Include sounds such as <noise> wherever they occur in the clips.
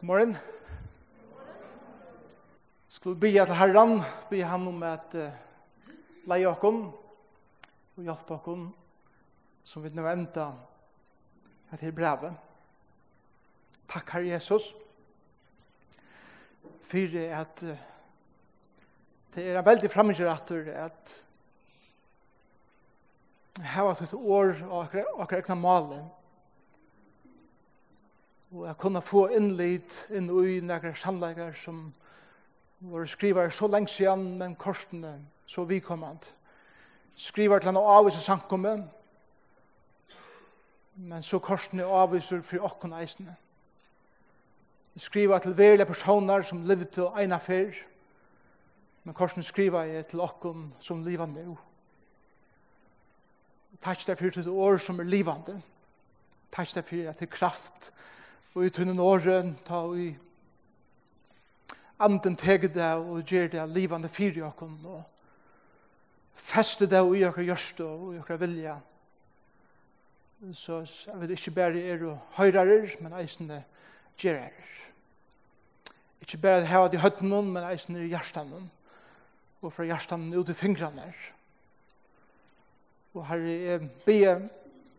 morgen. Skulle be til Herren, be han om at uh, leie okken og hjelpe okken som vi nå enda etter brevet. Takk, Herre Jesus, for at uh, det er veldig fremmedgjørater at her var et år og akkurat ekna malen og jeg kunne få innlitt inn i nægre sannleikar som var skriver så lengt siden, men korsene så vikommand. Skriver til han og avviser samkommet, men så korsene avviser for åkken eisene. Skriver til velige personer som levde ena fyr, men korsene skriver jeg til åkken som livet nå. Takk deg for til år som er livande. Takk deg for at det er kraft og i tunnen åren ta og i anden teget deg og gjør deg livande fyrir okken og feste deg i okker gjørste og i okker vilja. Så jeg vet ikke bare er og høyrarer men eisende gjerer ikke bare det det i høtten men eisende i hjertan og fra hjertan ut i fingrene og herre jeg be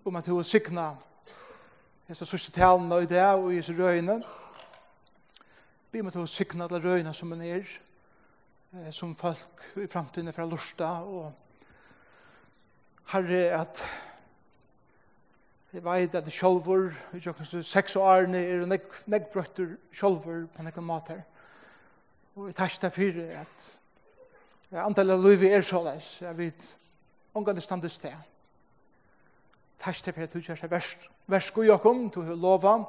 om at hun sikna hese sørste talene i det, og i hese røyene. Vi må ta og sykne alle røyene som er nere, eh, som folk i framtiden er fra Lorsta, og herre at Jeg vet at det sjolvor, i tjøkken seks og årene, er nek, nekbrøtter sjolvor på nekken mat her. Og jeg tæs det fyrir at antallet av livet er så leis, jeg vet, omgående standes det. Takk til at du gjør det verst. Versk og jokum, du har lova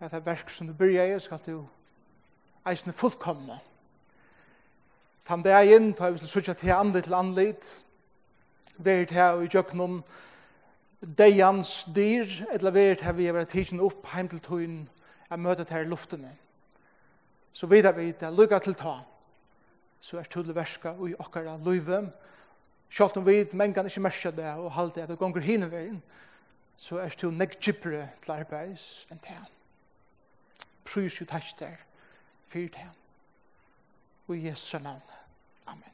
at det er versk som du byrja i, skal du eisne fullkomne. Tan det er inn, ta vi skal sutja til andre til anleit, verit her og i jøknum, deians dyr, eller verit her vi har vært tidsen opp heim til tøyen, er møtet her i luftene. Så vidar vi det, lukka til ta, så er tullet verska og i okkara løyve, Sjalt om vi mengan ikke mersker det og halte at det gonger hinne veien, så er du nek gypere til arbeids enn det. Prøys jo tæs der, fyrt det. Og i Jesu navn. Amen.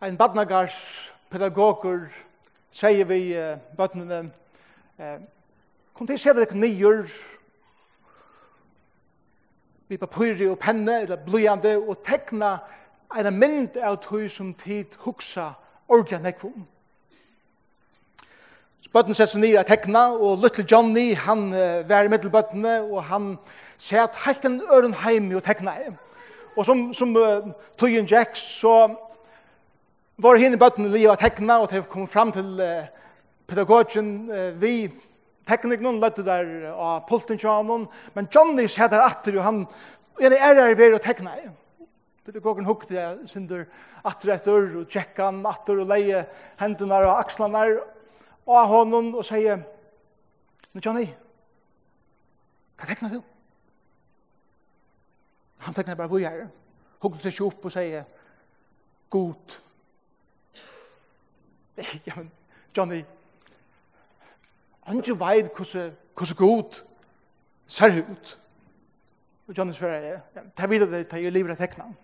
Ein badnagars pedagoger sier vi uh, bøtnene uh, Kom til å se deg nyer vi papyri og penne eller blyande og tekna en mynd av tog som tid huksa ordentlig nekk om. Så bøtten sett seg nye tekna, og Little Johnny, han uh, var i middelbøttene, og han sett helt en øren heim og tekna heim. Og som, som uh, tog en Jack, så var henne i bøttene livet tekna, og det kom fram til uh, pedagogen uh, vi teknik noen løtte der av uh, polten men Johnny sett der atter, og han, og han er her ved å tekna heim. Pedagogen hukte jeg synder atter etter, og tjekka han atter og leie hendene og akslene og av hånden og sier, «Nå, Johnny, hva tekner du?» Han tekner bare hvor jeg er. Hukte seg opp og sier, «God». <laughs> Ja, men, Johnny, han ikke veit hvordan god ser ut. Og Johnny svarer, «Det er videre det, til jeg lever av tekna han.»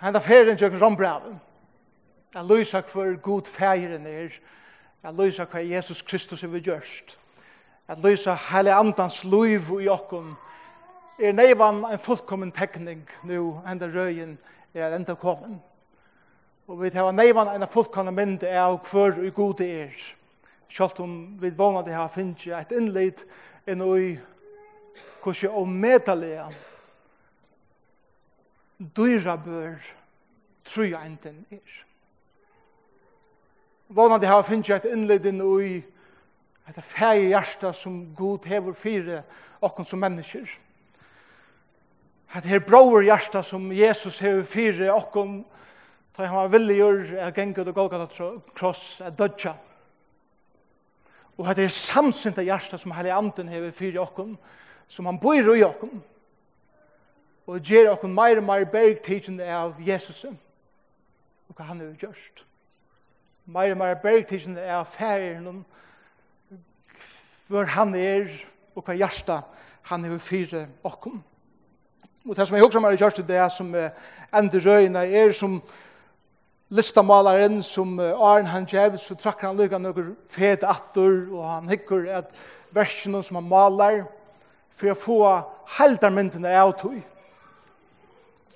henda ferien gjør rombraven. Jeg lyser hver god feiren er. Jeg lyser hva Jesus Kristus er vi gjørst. Jeg lyser hele andans liv i okken. Er neivan en fullkommen tekning nu enda røyen er enda kommen. Og vi tar neivan en fullkommen mynd av hver og god er. Kjalt om vi vana det her finnes jeg et innleid enn ui hvordan jeg omedelig dyra bør tru enten er. Vånandi har finnst et innledin ui et fægi hjarta som god hever fyrir okkon som mennesker. Et her brauer hjarta som Jesus hever fyrir okkon ta han var villigur a gengur og Golgata kross a dødja. Og et er samsinta hjarta som heilig anden hever fyrir okkon som han bor i okkon og gjer okkon meir og meir bergtidjende av Jesusen og hva han har gjørst. Meir og meir bergtidsen er affæren hvor han er og hva hjärsta han har fire okkom. Og det som jeg også har gjort, det er som ender røyene er som listamalaren som Arn han djevs så trakker han lykka noen fede atter, og han hikker at versjonen som han maler, for å få heldarmyndene av tog.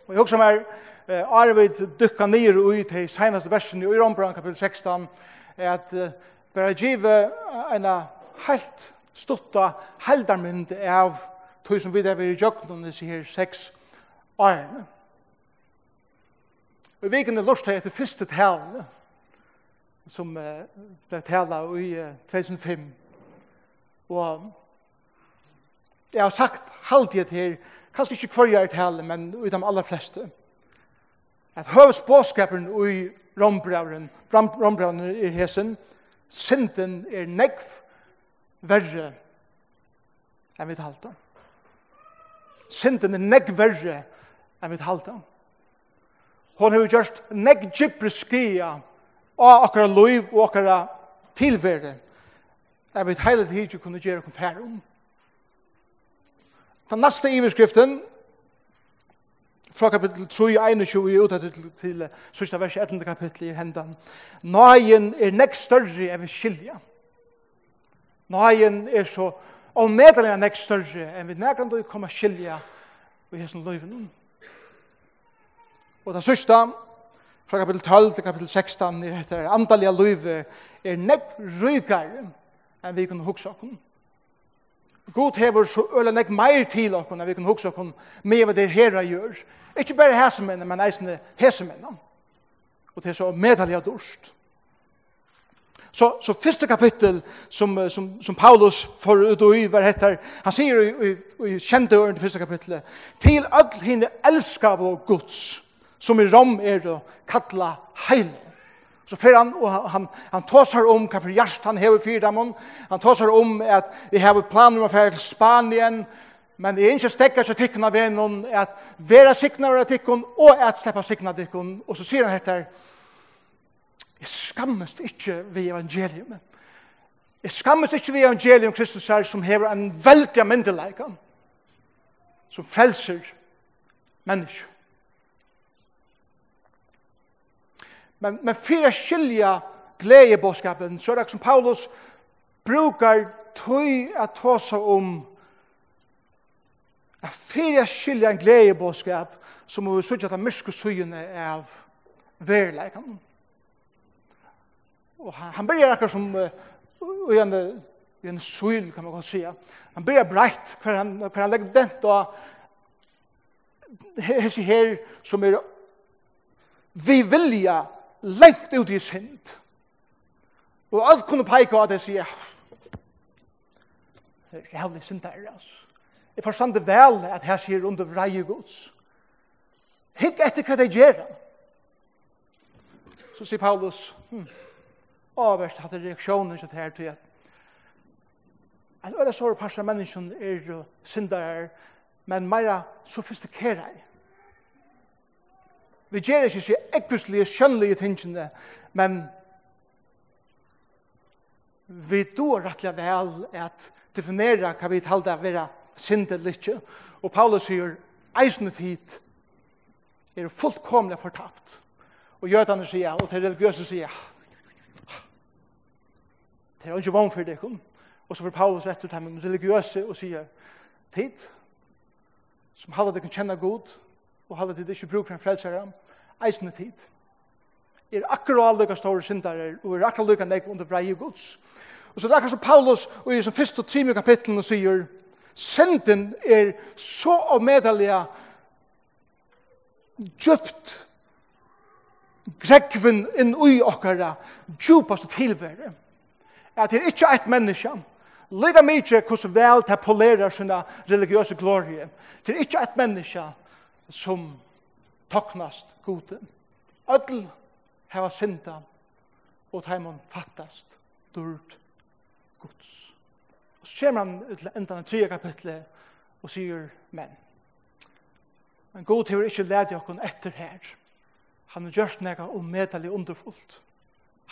Og jeg også har eh, Arvid dukka nir ui til senaste versen i Rombran kapitel 16, at uh, bare give en helt stutta heldarmynd av tog som vi der vi i jøkken disse her seks årene. Og vi kan lort til etter første talen, som uh, ble tala i uh, 2005. Og jeg har sagt halvtid her, kanskje ikke hver jeg er tale, men utan de aller fleste at høvsbåskapen i rombravren, rombravren i hesen, synden er nekv verre enn vi talte. Synden er nekv verre enn vi talte. Hon har gjort nekv gypre skia av akkara loiv og akkara tilvere enn vi heilig hidju kunne gjøre kom fære om. Den neste iverskriften fra kapittel 3, 21, ut til, til sørste vers 11 kapittel i hendan. Nøyen er nekst større enn vi skilja. Nøyen er så omedelig nekst større enn vi nekkant å kommer skilja i hessen løyven. Og det sørste, fra kapittel 12 til kapittel 16, er etter andalige løyve er nekst rykare enn vi kunne huksa okkur. God hever så øyla nek meir til okkur at vi kan hugsa okkur med hva det herra gjør. Ikke bare hesemennene, men eisne hesemennene. Og det er så medalja dorst. Så, så første kapittel som, som, som Paulus får ut og i var hettar, han sier i, i, i kjente øren til første kapittelet, til öll henne elskav og gods, som i rom er å kalla heilig. Så fer han, og han, han, han tåsar om kva for hjert han hever fyrir dem. Han tåsar om at vi hever planer om å fære til Spanien, men det er ikke stekker seg tikkene av vennen, at vera sikner av tikkene, og at sleppa sikner av tikkene. Og så sier han etter, jeg skammes ikke ved evangelium. jeg skammes ikke ved evangelium Kristus her, som hever en veldig myndelæg, som frelser mennesker. Men, men for å skilja gledebåskapen, så er det som Paulus brukar tøy at ta seg om at for å skilja en gledebåskap, så må vi sørge at det mørske søgjene av verleikene. Og han, han blir akkurat som uh, i en, i en søyl, kan man godt si. Han blir breit, for han, for han legger den og hese her som er vi vilja lengt ut i synd. Og alt kunne peika at jeg sier, rævlig synd der, altså. Jeg forstand det vel at jeg sier under vreie gods. Hikk etter hva de gjør. Så sier Paulus, hm, avverst hadde reaksjonen til her til at en øyne sår parst av menneskene er syndere, men meira sofistikerer Vi gjør ikke så ekvislige, skjønnelige tingene, men vi dår rettelig vel at definere hva vi talte av vera synd eller ikke. Og Paulus sier, eisende tid er fullkomlig fortapt. Og jødene sier, og til religiøse sier, det er ikke vann for det, og så får Paulus etter dem religiøse og sier, tid, som hadde kan kjenne god, og halda det ikke bruk for en frelsere, eisende tid. Er akkurat lykka store syndare, og er akkurat lykka nek under vrei gods. Og så er akkurat som Paulus, og i som første og tredje kapitlen, og sier, synden er så avmedelig djupt grekven inn ui okkara djupast tilvære. At det er ikkje eit menneske, Lega mykje hvordan vel det polerar sina religiøse glorie. Det er ikkje et menneske som toknast gode. Öll hava synda og taimon fattast durt Guds. Og så kommer han til enda den tredje kapitlet og sier men. Men god hever ikke lede okkon etter her. Han har gjørst nega omedelig underfullt.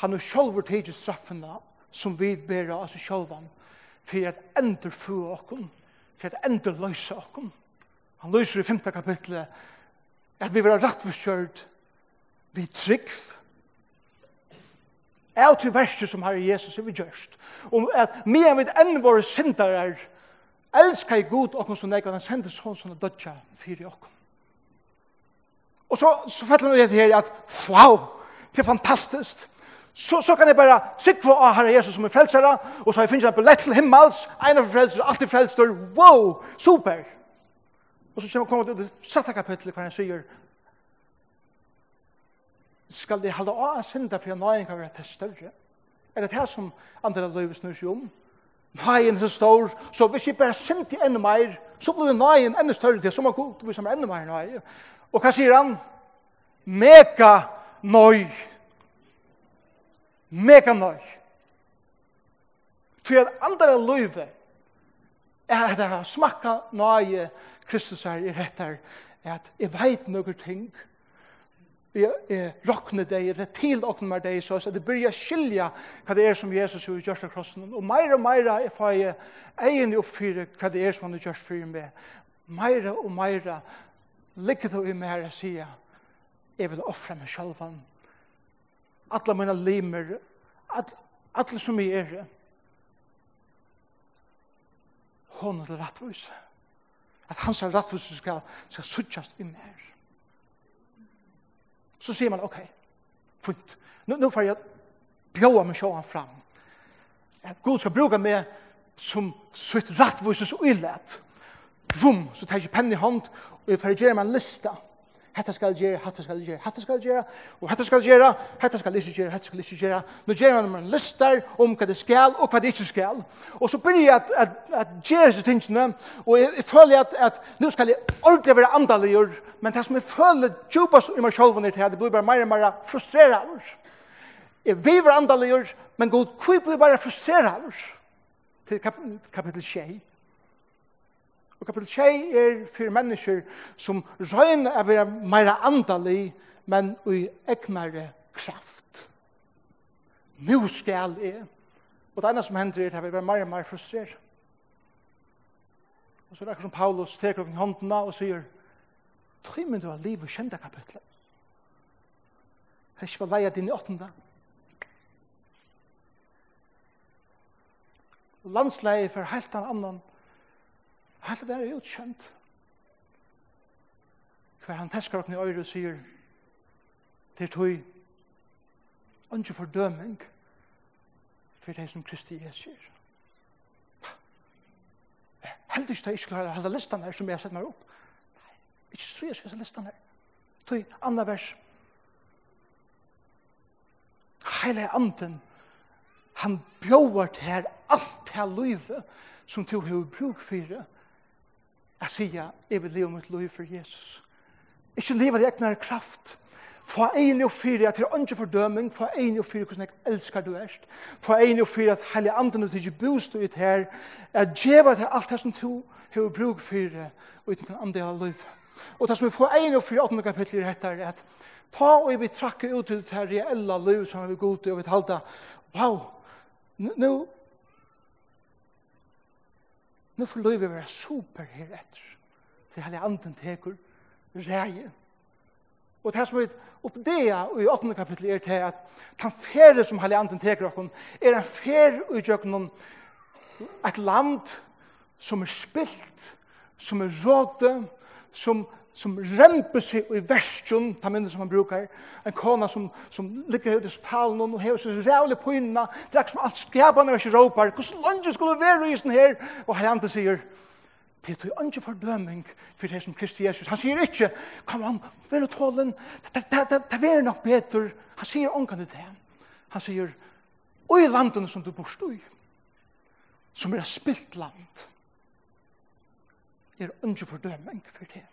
Han har sjolver tidsi straffena som vi bera av seg sjolvan for at endur få okkon, for at endur løysa okkon. Han lyser i femte kapitlet at vi vil var rettforskjørt vi trygg av til verste som har Jesus er vi gjørst. Og at vi er med enn våre synder er elsker i god åkken som jeg han sender sånn som er dødja for i åkken. Og så, så fattelig man her at wow, det er fantastisk. Så, så kan jeg bare sikke på av Herre Jesus som er frelsere, og så har jeg finnet en billett til himmels, en av frelsere, alltid frelser, wow, super. Super. Og så kommer han til det i satta kapitlet hver han sier Skal de halda av synda for at nøyen kan være til større? Er det det som andre løyve snur seg om? Nøyen er så stor, så hvis jeg bare synder enda mer, så blir nøyen enda større til, så må god vi som er enda mer nøyen. Og hva sier han? Mega nøy. Mega nøy. Til at andre løyve er jeg har smakka nøye Kristus her i rett her, at jeg vet noen ting, jeg, jeg råkner deg, eller tilåkner deg, så at jeg begynner å skilja hva det er som Jesus har gjort av krossen. Og meira og meira er får jeg egen oppfyre hva det er som han har gjort for meg. Meira og meira ligger det i meg her og sier, jeg vil offre meg selv. Alle mine limer, alle som jeg er, hon til rattvus. At hans rattvus skal, skal suttjast i mer. Så sier man, ok, fint. Nu, nu får jeg bjåa meg sjåan fram. At Gud skal bruka meg som sutt rattvus og illet. Vum, så tar jeg penn i hånd og jeg får gjøre meg en lista. Vum, Hetta skal gjera, hetta skal gjera, hetta skal gjera, og hetta skal gjera, hetta skal ikkje gjera, hetta skal ikkje gjera. Nu gjera man en listar om hva det skal og hva det skal. Og så byrja jeg at, at, at gjera seg tingene, og jeg, jeg føler at, at nú skal jeg ordentlig være andaligur, men det som jeg føler djupast i meg sjolv er til, det blir bare meir og meir frustrerad. Jeg vil være andaligur, men god, hvor blir bare? Til kapittel 6. Og kapitel 2 er for mennesker som røyna å være mer andalig, men i egnare kraft. Nå skal jeg. Og det ene som hender er at jeg blir mer og mer frustrert. Og så er det akkurat som Paulus teker opp i håndena og sier, Tøy men du har liv og kjenda kapitlet. Kan ikke bare leie din i åttende? Landsleie for helt en annen Alt det er utkjent. Hver han teskar okken i øyre og sier, det er tog, ikke fordøming, for det som Kristi Jesu heldig ikke jeg ikke klarer å holde listan her som jeg har sett meg opp. Nei, ikke så jeg skal listan her. Tøy, andre vers. Heile anden, han bjóar til her alt her løyve som du har brug for Jeg sier, jeg vil leve mitt liv for Jesus. Ikke leve det egnar kraft. Få en og fire at det er ikke fordøming. Få en og fire hvordan jeg elsker du erst. Få en og fire at hele andre til ikke bostå ut her. Jeg djeva til alt det som du har bruk for og uten kan andre av liv. Og det som vi får en og fire åttende kapittel i dette er at ta og vi trakker ut til det her reelle liv som vi går ut og vi talte. Wow, nu Nå får lov å være super her etter. Til hele anden teker reie. Og det som vi oppdea i 8. kapittel er til at den ferie som hele anden teker okken er en ferie i jøkken et land som er spilt, som er råte, som som remper seg i versen, ta minne som han brukar, en kona som, som ligger ut i spalen og hever seg rævlig på inna, drekk som alt skapane vers i råpar, hvordan lønge skulle være i sånn her? Og herrante sier, det er ikke fordøming for det som Kristi Jesus. Han sier ikke, kom an, vil du tålen, det er nok bedre, Han sier ångan det. Han sier, og i landene som du bor i, som er spilt land, er ikke fordøming for det.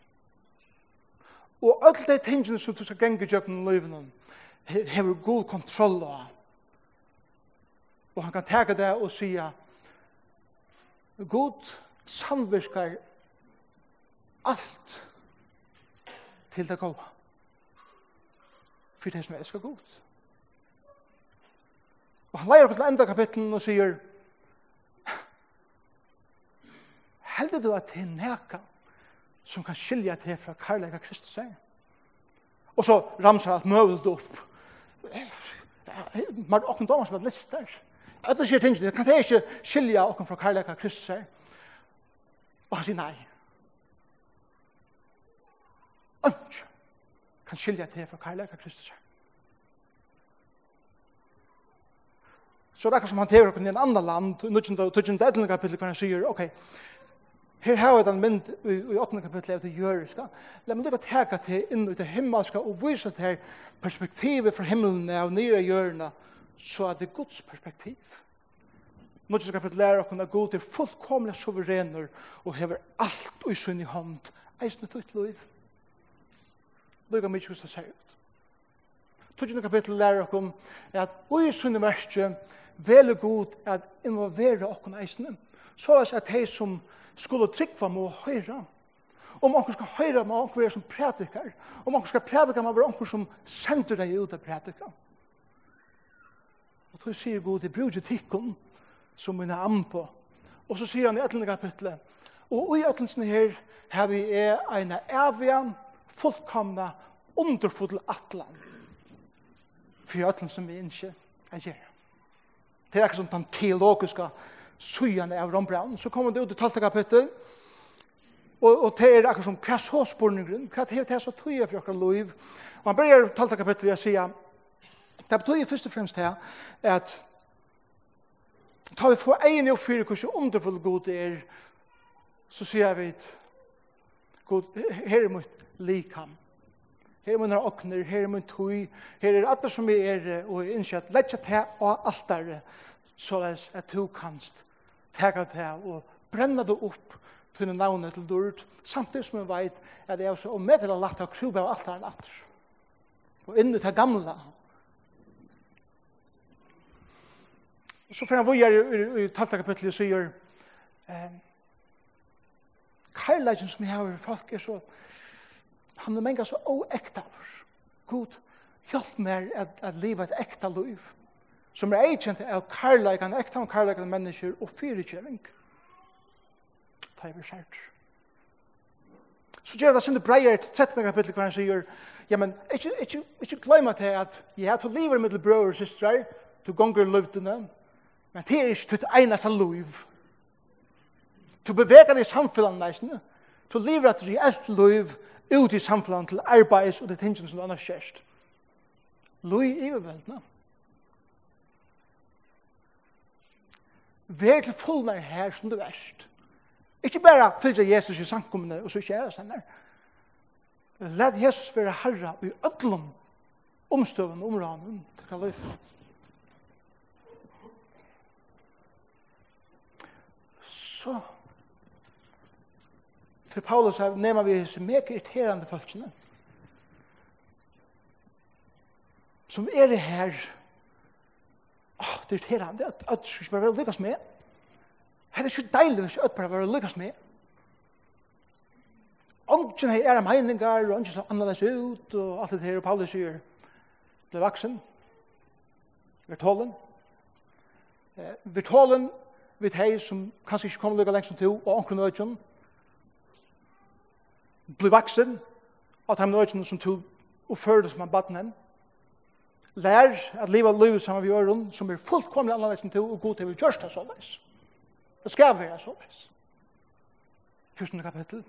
Og alle de tingene som du skal gjenge i jøkken i livet, hever god kontroll av. Og han kan tega det og sija, god samvirkar alt til det gode. For det som er elskar god. Og han leier opp til enda kapitlen og sier, Heldig du at det er nekka som kan skilja til fra karlæga Kristus er. Og så ramser alt møvelt opp. Man er åkken damer som er lister. Alle sier tingene, kan det ikke skilja åkken fra karlæga Kristus er? Og han sier nei. Ønsk kan skilja til fra karlæga Kristus er. Så det er akkur som han tever okken i en annan land, i 19. og 20. kapitel, hvor han sier, ok, Her har vi den mynd i, i 8. kapitlet av det jøriska. La meg lukka teka til inn i det himmelska og vise til perspektivet fra himmelen av nye jørna så er det Guds perspektiv. Nå skal vi lære oss at Gud er fullkomlig suverener og hever alt i sin i hånd eisen ut liv. Lukka mykje hos det ser ut. Tudjende kapitel lærer oss at i sin verste veler Gud at involvere oss eisen så er det at de som skulle tryggva må høyra. Om onkur skal høyra må onkur er som prædikar. Om onkur skal prædikar må være onkur som sender deg ut av prædikar. Og då sier god, det bruker tikkun som min am på. Og så sier han i etlende kapitlet, og i etlensen her har vi er eina evian, fullkomna, underfull atlan. For i som vi innskje, er gjerra. Det er ikke sånn den teologiske søgjene av Rombrand, så kommer det ut i talte kapittel, og, og det er akkurat som hva så spørningen, hva det er så tøye for akkurat liv. Og han begynner talte kapittel ved å si, det betyr først og fremst det, at ta vi få egen og fyrir hvordan underfull god det er, så sier vi, god, her er mitt likam, her er mine åkner, her er min tøy, her er alt som jeg er, og jeg innskjer at lett seg til av alt der, så at du kanst tega det og brenna det opp tunne navnet til dørt, samtidig som jeg vet at det er så omedelig lagt av kruba av alt altaren natt. Og inn ut det gamla. Så fyrir han vujer i i talta kapitlet og sier eh, Karlægen som jeg har folk er så han er menga så oekta God, hjelp meg at, at livet et ekta liv som er eikjent av karlægan, ekta av karlægan mennesker og fyrirkjering. Ta i vi skjert. Så gjør det sinne breier til 13. kapittel hver han sier, ja, men ikke, ikke, ikke glem at jeg har du livet med brøver og systre, du gonger løvdene, men det er ikke ditt eneste løv. Du beveger det i samfunnet nesten, du lever et reelt løv ut i samfunnet til arbeids og det tingene som du annars kjørst. Løy i overveldene. Ja. Vær til fullnær her som du erst. Ikke bare fylgja Jesus i sankumene og så ikke seg henne. Lad Jesus være herra i ødlom omstøvende områden til kan løyfe. Så for Paulus har nema vi så mye irriterende folkene som er det her åh, det er irriterende at ødt skal ikke bare være lykkes med. Det er ikke deilig hvis ødt bare være lykkes med. Ongen her er meningar, og ongen slår annerledes ut, og alt det her, og Paulus sier, ble vaksen, virtålen, eh, tålen, vi hei som kanskje ikke kommer lukka lengst som to, og ongen økken, ble vaksen, at han økken som tog, og fører som han baden henne, lær at leva livet saman vi gjør som er fullkomlig annerledes enn til og god til vi gjørst det såleis. Det skal være såleis. Fyrstende kapittel.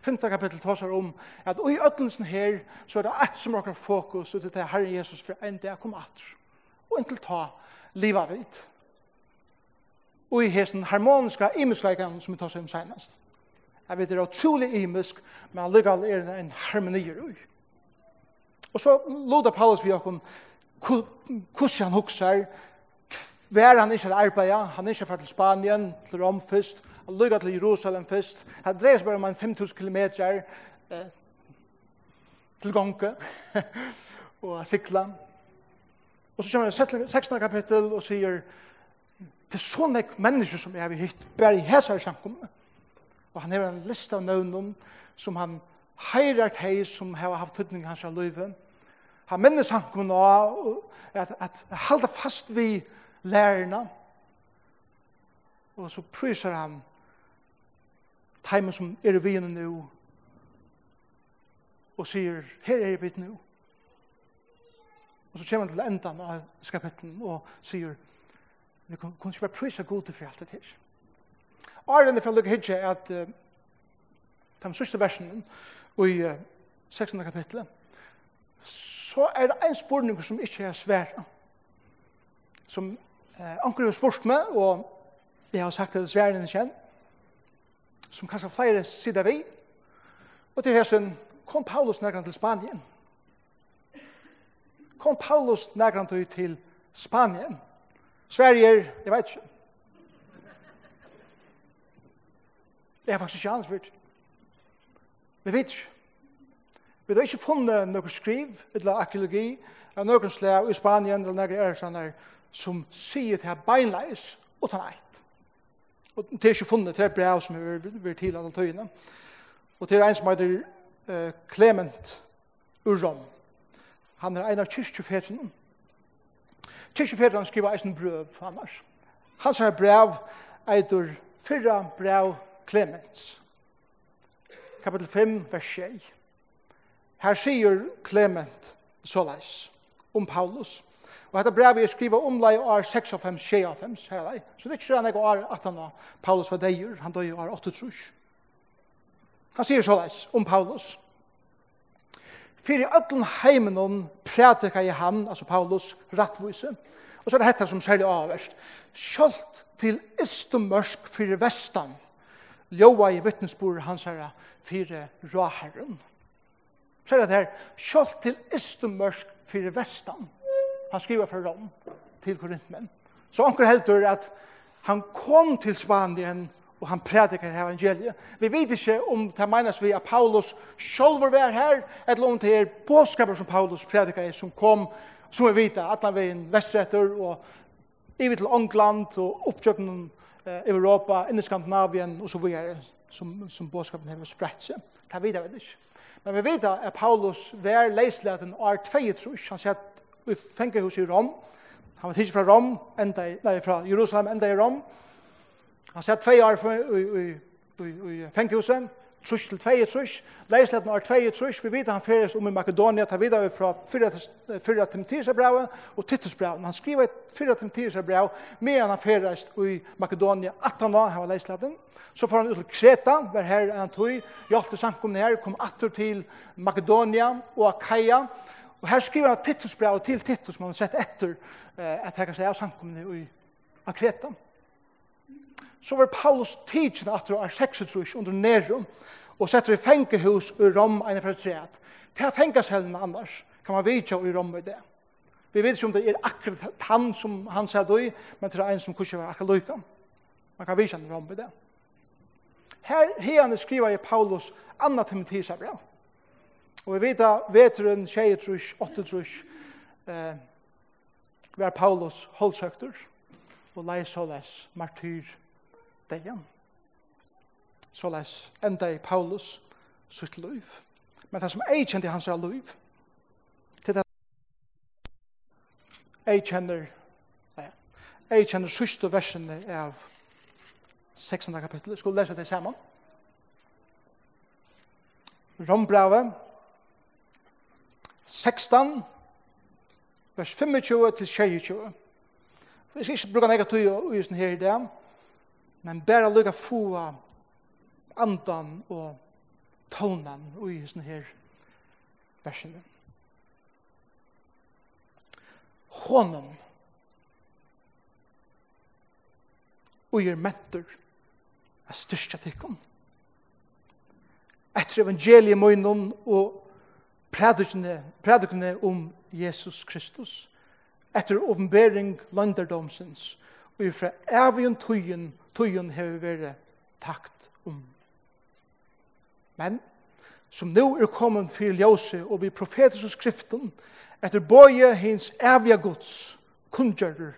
Femte kapittel tar seg om at i ødelsen her så er det et som råkker fokus ut til det Herren Jesus for en dag kom at Og inntil ta livet vidt. Og i hesten harmoniska imensleikene som vi tar seg om senest. Jeg vet det er utrolig imisk, men allikevel er det en harmonier ui. Og så loda Paulus vi okkom hvordan han hukser, hver han ikke arbeider, han ikke fra til Spanien, til Rom først, han lykker til Jerusalem først, han dreier seg bare om en 5000 kilometer eh, til Gonke, <laughs> og han sikler. Og så kommer han 16. kapittel og sier, det er sånne mennesker som jeg har hitt, bare i hæsar sjankum. Og han har en liste av nøvnum som han heirar hei som har haft tydning hans av løyven, minnes han mennesankun og at, at halda fast vi lærerna. Og så prysar han teimen som er vi henne nu og sier, her er vi nu. Og så kommer han til endan av skapetlen og sier, vi kunne ikke bare prysa gode for alt det her. Arden er fra Lukke Hidje er at uh, de sørste versen i uh, 16. kapitlet så er det en spurning som ikke er svære. Som eh, anker har spørst meg, og jeg har sagt det svære enn kjenn, som kanskje flere sider vi. Og til hessen kom Paulus nærkant til Spanien. Kom Paulus nærkant til Spanien. Sverige, jeg vet ikke. Det er faktisk ikke ansvart. Vi vet ikke. Vi har ikke funnet noen skriv, eller arkeologi, av noen slag i Spanien, eller noen ærestander, som sier til her beinleis, og tar eit. Og det er ikke funnet, det er brev som er vært til alle tøyene. Og det er en som heter uh, Clement Urom. Han er en av kyrkjefetene. Kyrkjefetene skriver eisen brøv, annars. Hans er brev eitur fyrra brev Clemens. Kapitel 5, vers 6. Her sier Clement såleis om Paulus. Og dette brevet er skrivet om lei år 6-5-6-5, her lei. Så det er ikke sånn jeg år at han Paulus var deier, han døy år 8 trus. Han sier såleis om Paulus. Fyrir öllun heimenon prætika i han, altså Paulus, rattvise. Og så er det hette som særlig avverst. Kjolt til istumørsk fyrir vestan. Ljóa i vittnesbord hans herra fyrir råherren. Fyrir Så er det her, kjølt til Istemørsk fyrir Vestan. Han skriver fra Rom til Korintmen. Så anker heldur at han kom til Spanien og han prædikar evangeliet. Vi vet ikke om det menes vi at Paulus sjolver var her, eller om det er påskaper som Paulus prædikar som kom, som vi vet, at han var en vestretter og ivet til England og oppkjøkken eh, Europa, inn i Skandinavien og så videre, som, som bådskapen har spredt seg. Det vet jeg ikke. Men vi vet at Paulus var leisleten år 2, trus. Han sier at vi fenger hos i Rom. Han var tidlig fra Rom, enda i, nei, fra Jerusalem, enda i Rom. Han sier at 2 år i, i, i, i fengehuset trus til 2 trus, leisletten er 2 trus, vi vet han feres om i Makedonia, ta videre fra 4 Timotheus brevet og Titus brevet. Han skriver 4 Timotheus brev, medan han feres i Makedonia, at han var, han var. Så får han ut til Kreta, var her en tog, hjalp til samkomne her, kom atter til Makedonia og Akaia, Og her skriver han Titus brev til Titus, som har sett etter eh, at jeg kan si av samkomne i Akreta så var Paulus tidsen at det var 36 under Nerum, og setter i fengehus i Rom enn for et at Det er fengeshellen annars, kan man vite i Rom i det. Vi vet ikke om det er akkurat han som han sier det men det er en som kanskje var akkurat lykken. Man kan vidtja i Rom i det. Her herne skriver i Paulus anna Timotheus brev. Og vi vet at veteren 23, 38, eh, var Paulus holdsøkter og leisåles, martyr dejan. Så leis enda i Paulus sitt liv. Men det som jeg kjente hans er liv, til det jeg kjenner jeg kjenner siste versene av 16. kapittel. Skal du lese det sammen. Rombrave 16 vers 25 til 22. Vi skal ikke bruke negativ i sånn her i det, men bare lukka få andan og tonen og i sånne her versene. Hånden og gjør mentor er styrstja tikkum. Etter evangeliet moinon og prædikene om Jesus Kristus etter åpenbering landerdomsens og fra evigen tøyen, tøyen har vært takt om. Men, som nå er kommet for ljøse og vi profetiske skriften, etter bøye hins evige gods, kundgjører,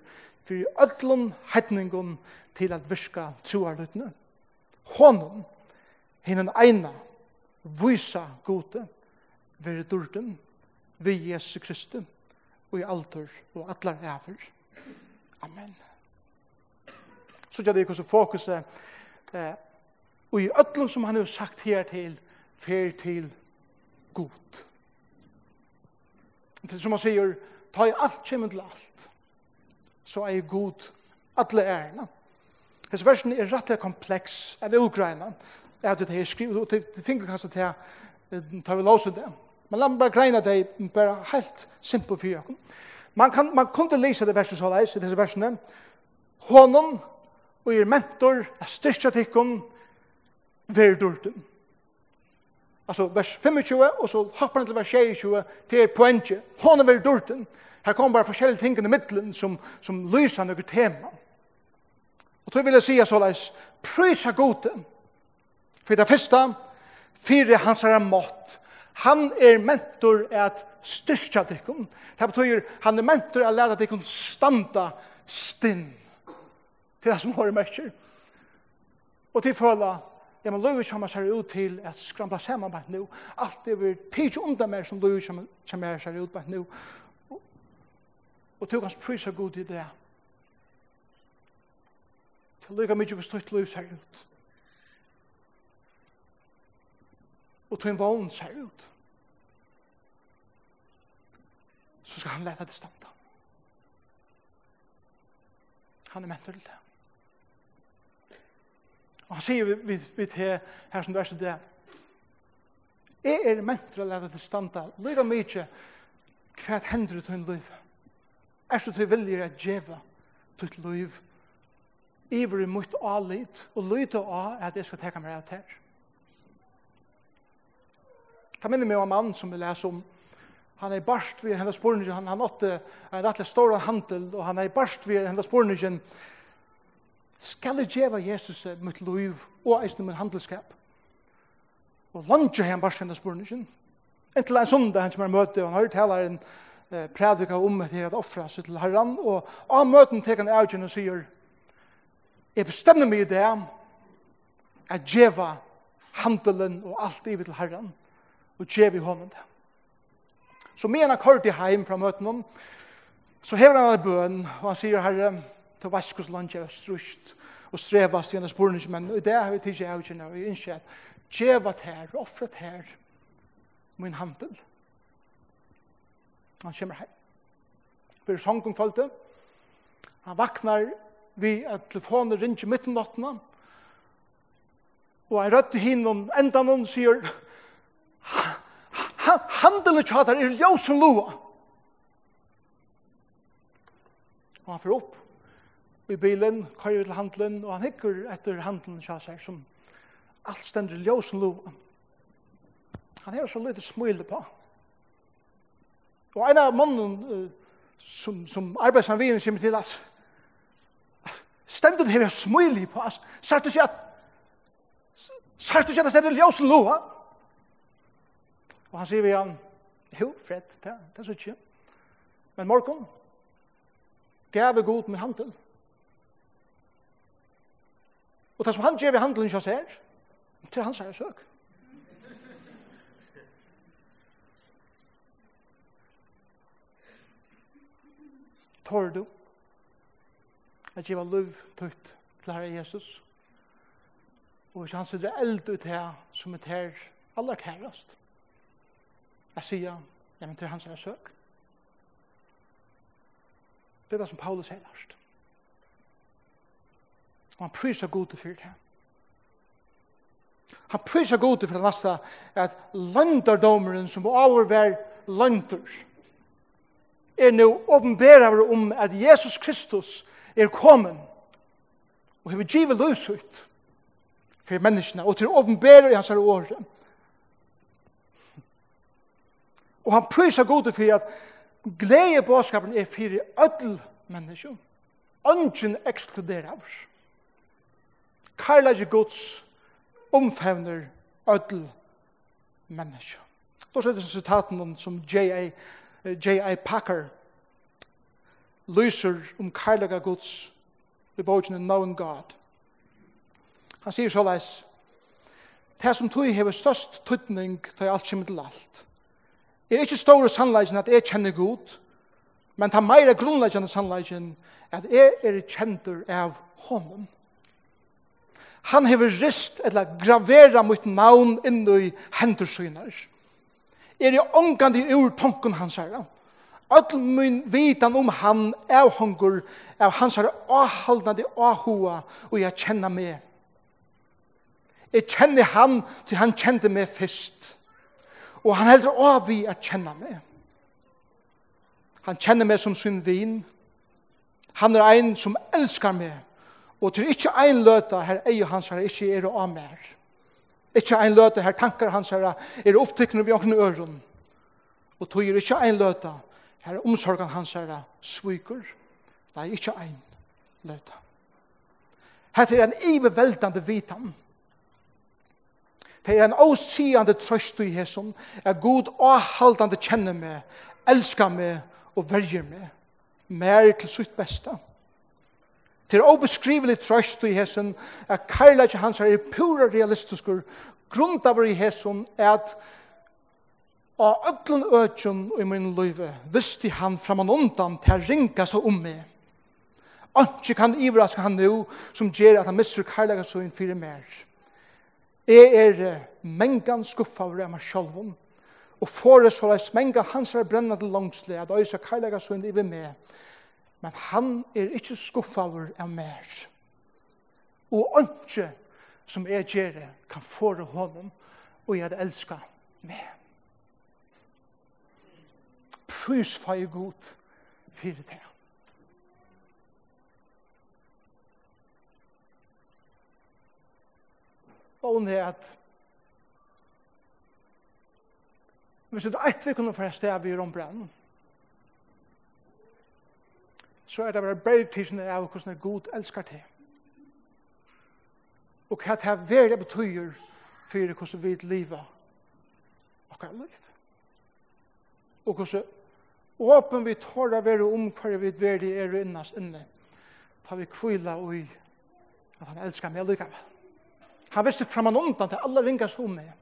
for ødlom hetningen til at virka troarlytene. Hånden, hinnen eina, vysa gode, veri durden, vi Jesu Kristi, og i alder og atler ever. Amen. Så gjør det ikke så fokuset eh, og i ødlen som han har sagt her til fer til god. Det som han sier, ta i alt kjemmen til alt, så er jeg god alle ærene. Hes versen er rett og kompleks, er det ugreina, er det jeg skriver, og det finner kanskje til ta vi låse det. Men la meg bare greina det, bare helt simpel for Man, kan, man kunne lese det verset så leis, i disse versene. Hånden og er mentor, er styrkja tikkun, verdurten. Altså vers 25, og så hoppar han til vers 26, til er poenget. Hon er verdurten. Her kommer bare forskjellige ting i middelen som, som lyser noe tema. Og så vil jeg si så leis, prysa gode, For det første, fire hans er mått. Han er mentor at styrkja tikkun. Det betyr, han er mentor at leda tikkun standa stinn. Det er det som har mørker. Og til føla, ja, men løyve kommer seg ut til at skramla sammen på nå. Alt det vil tids undan mer som løyve kommer seg ut på nå. Og til hans prysa god i det. Til løyga mykje hvor støtt løyve ser ut. Og til en vogn ser ut. Så skal han leta det standa. Han er mentor til det. Og han sier vi, vi, til her som verset det, jeg er mentor å lete til standa, lyga mykje, hva hender til en liv? Er så til vilje at djeva til et liv, iver i mot alit, og lyda av at jeg skal teka meg av ter. Det minner meg om en mann som vi leser om, han er barst ved hennes borningen, han, han åtte en rettelig stor handel, og han er barst ved hennes borningen, skal jeg gjøre Jesus mitt liv og eisen min handelskap? Og langt jeg han bare finnes spørningen. Entil en sondag han som er møte, og han har tala en eh, prædika om at det offra seg til herran, og av møten teker han avgjøren og sier, jeg bestemmer meg i det, at djeva handelen og alt i til herran, og djev i hånden det. Så med en har kort i heim fra møten, så hever han en bøn, og han sier, herre, til vaskus lunge og strust og strevast gjennom sporene, men i det har vi tidsi av kjennom, vi innskje at djevat her, offret her, min handel. Han kommer her. Vi er sånn. Han vaknar vi at telefonen ringer midt i natten, og han rødde hinn om enda noen sier, handelen ikke hatt her er ljøsen loa. Og han får opp, i bilen, kører til handelen, og han hikker etter handelen, kja seg, som alt stender ljósen lova. Han har så lite smule på. Og en av mannen uh, som, som arbeidsavinen kommer til, altså, stendet her smule på, oss, sagt du seg at, sagt du seg at det stender ljósen lova. Og han sier vi han, jo, Fred, det, det er så ikke. Men morgon, gav er god med handelen. Og det som han gjør i handelen ikke her, til hans her søk. Tår du at jeg var lov tøyt til herre Jesus og hvis han sitter eld ut her som er her aller kærast jeg sier ja, men til hans er søk det er det som Paulus sier lærst Og han priser god til fyrt her. Han priser god til for det lasta at landardomeren som overvær lønder er nå åpenberer om at Jesus Kristus er kommet og har givet løs ut for menneskene og til åpenberer i hans året. Og han priser god for at glede bådskapen er for ødel mennesker. Ønsken ekskluderer oss. Karlage Guds omfevner ødel menneske. Da er det sitaten som J.A. Packer lyser om karlaga Guds i bogen Known God. Han sier så leis, det som tog hever størst tøytning tøy alt kommer til alt. Det er ikke store sannleisen at jeg kjenner god, men det er mer grunnleggende sannleggen at jeg er kjenter av honom. Han hever rist, eller gravera mot navn inn i hendursynar. Er i ongandi ur tonken hans herra. Öll min vitan om han er hongur, er hans herra ahaldnadi ahua, og jeg kjenner meg. Jeg kjenner han, til han kjente meg fyrst. Og han heldur av vi at kjenne meg. Han kjenner meg som sin vin. Han er ein som elskar meg. Og til ikkje ein løta her ei hans her ikkje er av mer. Ikkje ein løta her tankar hans her er opptikkene vi åkne øron. Og tog er ikkje ein løta her omsorgan hans her Det er ikkje ein løta. Her er en iveveldande vitan. Det er en åsiande trøst i hesson, er god avhaldande kjenne meg, elskar meg og verger meg, mer til sitt besta. Mer Det er obeskrivelig trøst i hessen, at karlaki hans er pura realistiskur, grundavar i hessen er at av öglun ötjun i min løyve, visste han framan undan til å ringa seg om meg. Anki kan ivraska han nu, som gjer at han missur karlaga søyn fyrir mer. Jeg er mengan skuffa over meg sjálfum, og fore såleis mengan hans er brennande langsle, at øysa karlaga søyn ivi meg, men han er ikke skuffaver av mer. Og ønske som jeg gjør det, kan fåre honom og jeg elsker meg. Prøys fag god for det. Og hun er at hvis det er et vi kunne forresten av i rombrennen, så er det bare bergtisene av hvordan er god elskar til. Og hva det er veldig betyr for hvordan vi lever og hva er liv. Og hvordan åpen vi tåra være om hva vi er verre er innast inne. Ta vi kvila og i at han elskar meg likevel. Han visste fram og undan til alle ringast om meg.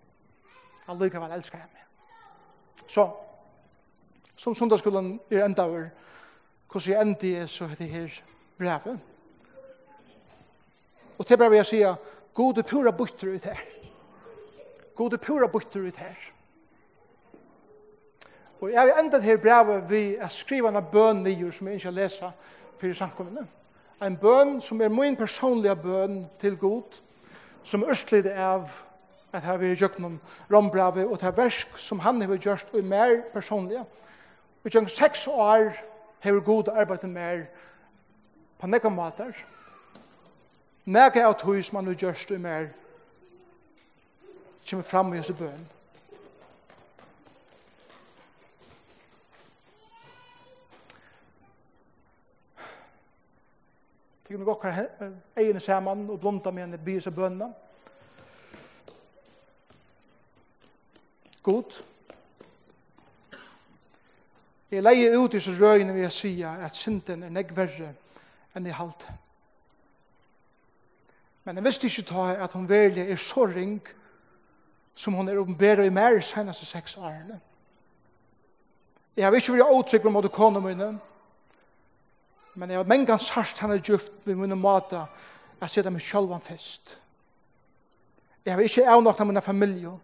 Han likevel elskar jeg meg. Så, som sundagsskolen er enda over, Hvordan jeg endte jeg så heter her brevet. Og til brevet vil jeg sige, gode pura butter ut her. Gode pura butter ut her. Og jeg har endet her brevet ved å skrive en bøn nye som jeg ikke har lesa for i samkommende. En bøn som er min personlige bøn til god, som er østlig av at jeg vi har gjort noen rombrevet og til versk som han har gjort og mer personlige. Og jeg seks år hever god arbeid mer på nekka matar. Nekka av tog som han nu gjørst i mer kommer fram i hans bøn. Tykker vi gokkar egene saman og blunda med henne i bønna. God. God. Jeg leier ut i så røyene ved å si at synden er negg verre enn i halt. Men jeg visste ikke ta at hun velje er så ring som hun er åpenbæra i mer seneste seks årene. Jeg har ikke vært åtrykk med kona mine, men jeg har mengan sarst henne djupt ved mine mata at jeg sitter meg sjølvan fest. Jeg har ikke avnått av mine familie,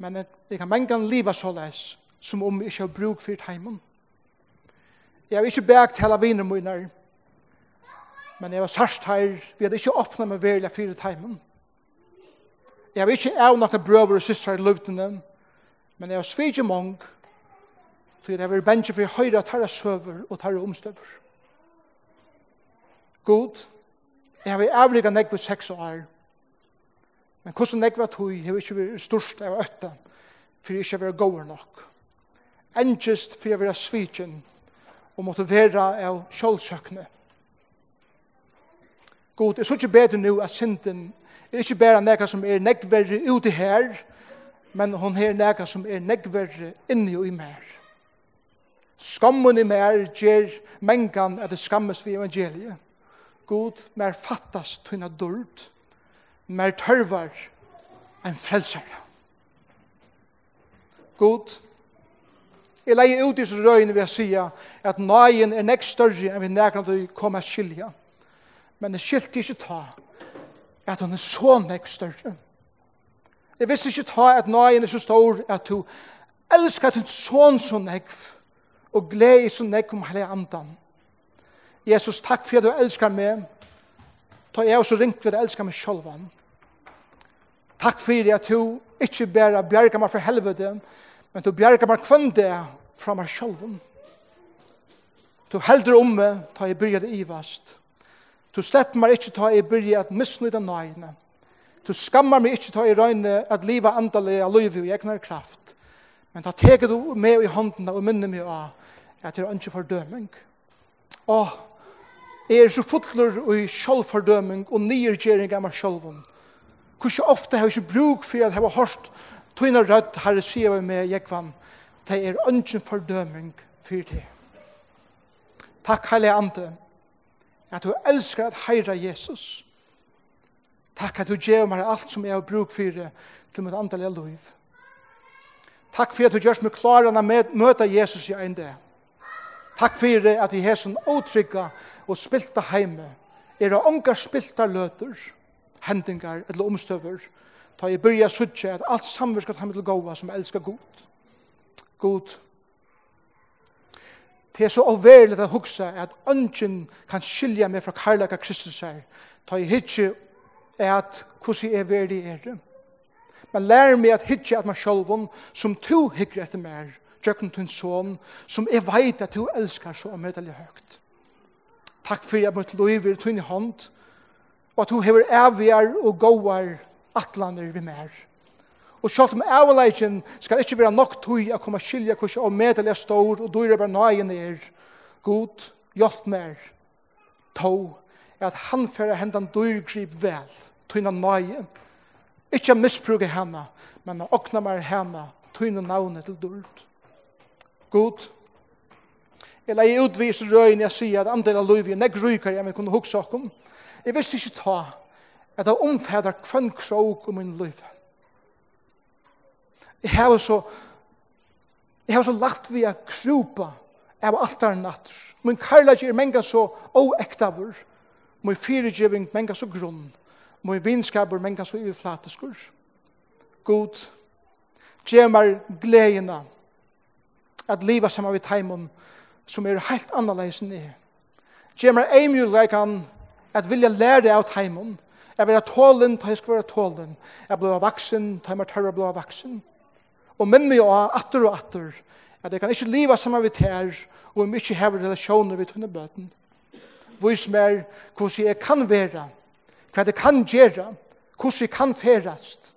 men jeg kan mengan liva så leis, som om jeg ikke har bruk for heimen. Jeg har ikke bægt hele viner mine, men jeg har sørst her, vi hadde ikke åpnet med verla for heimen. Jeg har ikke av noen brøver og søstre i luftene, men jeg har svidje mange, for jeg har bensje for høyre tarra søver og tarra omstøver. God, jeg har avligget nekve seks år, Men hvordan nekva tog har ikke vært størst av øtta, for jeg ikke vært gåver nok. Engest for jeg vært svitjen og måtte være av kjølsøkne. God, jeg så ikke bedre nå at synden er ikke bare nekka som er nekverre ute her, men hon er nekka som er nekverre inni og i mer. Skammen i mer gjer mengan at det skammes vi evangeliet. God, mer fattast tunna dørd, mer tørvar en frelsare. God, jeg leier ut i disse røyene ved å si at nøyen er nekst større enn vi nærkant å komme til skilja. Men det skilte ikke ta at hun er så nekst større. Jeg visste ikke ta at nøyen er så stor at du elsker at hun sånn så nekst og glei så nekst om hele andan. Jesus, takk for at du elskar meg. Ta jeg også ringt for at du elskar meg sjølvan. Takk for at du ikke bare bjerger meg for helvete, men du bjerger meg kvann det fra meg selv. Du helder om meg ta jeg byrja det vast. Du slett meg ikke ta jeg bryr at misnøyde nøyene. Du skammar meg ikke ta jeg røyne at livet andalig av liv og egnar kraft. Men ta teget du med i hånden og minne meg av at jeg er ikke fordøming. Åh, jeg er så fotler og i sjølvfordøming og nyrgjering av meg sjølvund Hvordan ofte har jeg ikke bruk for at jeg har hørt tøyne rødt herre sier med Jekvann, Det er ønsken fordøming for det. Takk, Heilige Ande, at du elsker at heira Jesus. Takk at du gjør meg alt som jeg har bruk for det til mitt andre liv. Takk for at du gjør meg klar å møte Jesus i en dag. Takk for at jeg har sånn åtrykka og spilta heime. Er det ångar spilta løter. Takk hendingar eller omstøver, ta i byrja suttje at alt samver skal ta med til gåa som elskar god. God. Det er så overligt at hugsa at ønsken kan skilja meg fra karlaka Kristus her, ta i hitje at hvordan jeg er verdig er det. Men lær meg at hitje at meg sjolvun som to hikker etter meg, Jøkken til en son, som jeg vet at du elskar så medelig høyt. Takk for at mitt liv er tunn i hånd, og at hun hever avgjær og gåar atlaner vi mer. Og sjalt om avleikjen skal ikkje være nok tøy å komme skilja hos og medelig stor og dyre bare nøyen er. God, hjelp mer. to er at han fyrir hendan dyrgrip vel, tøyna nøye. Ikkje misbruke henne, men å åkna mer henne, tøyna navnet til dyrt. God, jeg leier utvis røyne jeg sier at andre av løyvi er nek rykere jeg, men kunne hukse okkom. Jeg visste ikke ta at jeg omfader kvann krog om min liv. Jeg har så jeg har så lagt via krupa av alt er natt. Min karlage er menga så oektavur. Min fyrirgiving menga så grunn. Min vinskaper menga så uvflateskur. God, gjemar gleina at liva saman vi taimon som er heilt annerleis enn jeg. Gjemar meg eimjuleikan at vilja lære av teimen, at være tålen, ta jeg skal være tålen, at blå vaksen, ta jeg meg tørre blå vaksen, og minne jo av atter og atter, at jeg kan ikke liva saman vidt her, og om ikke hever relasjoner vidt tunne bøten. Vis mer hvordan jeg kan være, hva jeg kan gjøre, hvordan jeg kan ferast.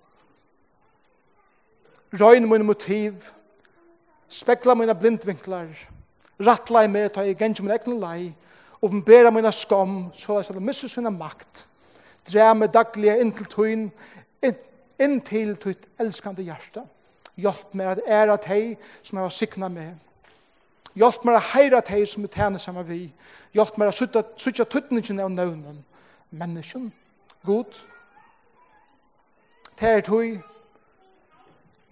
Røyne mine motiv, spekla mine blindvinklar, rattla i meg, ta i gengjum min egnu lei, oppenbæra mina skam, så at han misser sinna makt, drev meg daglige inn til tøyen, inn til tøyt elskande hjärsta. Hjelp meg at æra teg som jeg har sikna med. Hjelp meg at heira teg som er tjener sammen vi. Hjelp meg at sutja tøytningen av nøvnen, menneskjen, god. Det er tøy,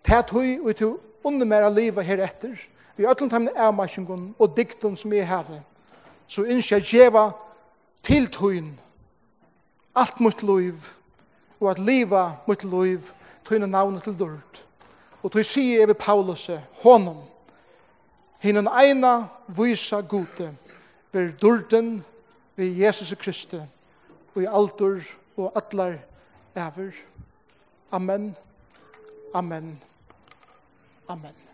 det er tøy, og tøy, av livet her etter, vi har ødlant hemne avmarsingen og dikten som jeg hever, så ønsker jeg djeva til tøyen alt mot liv og at liva mot liv tøyne navnet til dørt. Og tøy sier jeg ved Paulus honom hinnen eina vysa gode ver dørten ved Jesus Kristi og i altor og atlar ever. Amen. Amen. Amen.